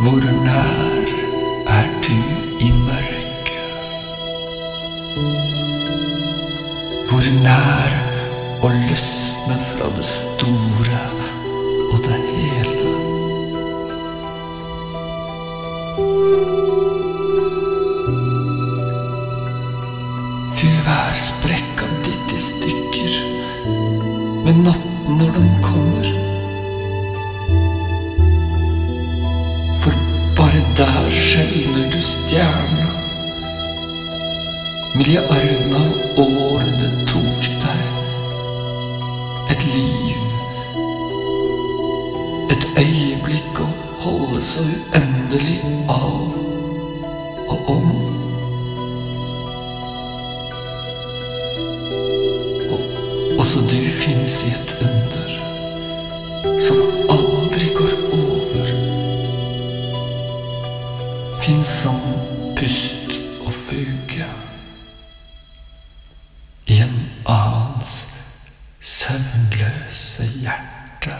Hvor nær er du i mørket? Hvor nær å løsne fra det store og det hele? Fyll hver sprekk av ditt i stykker med natten når den kommer. Der skjelner du stjerna. Milliarden av år det tok deg. Et liv. Et øyeblikk å holde så uendelig av og om. Og også du fins i et under Fins som pust og fuge i en annens søvnløse hjerte.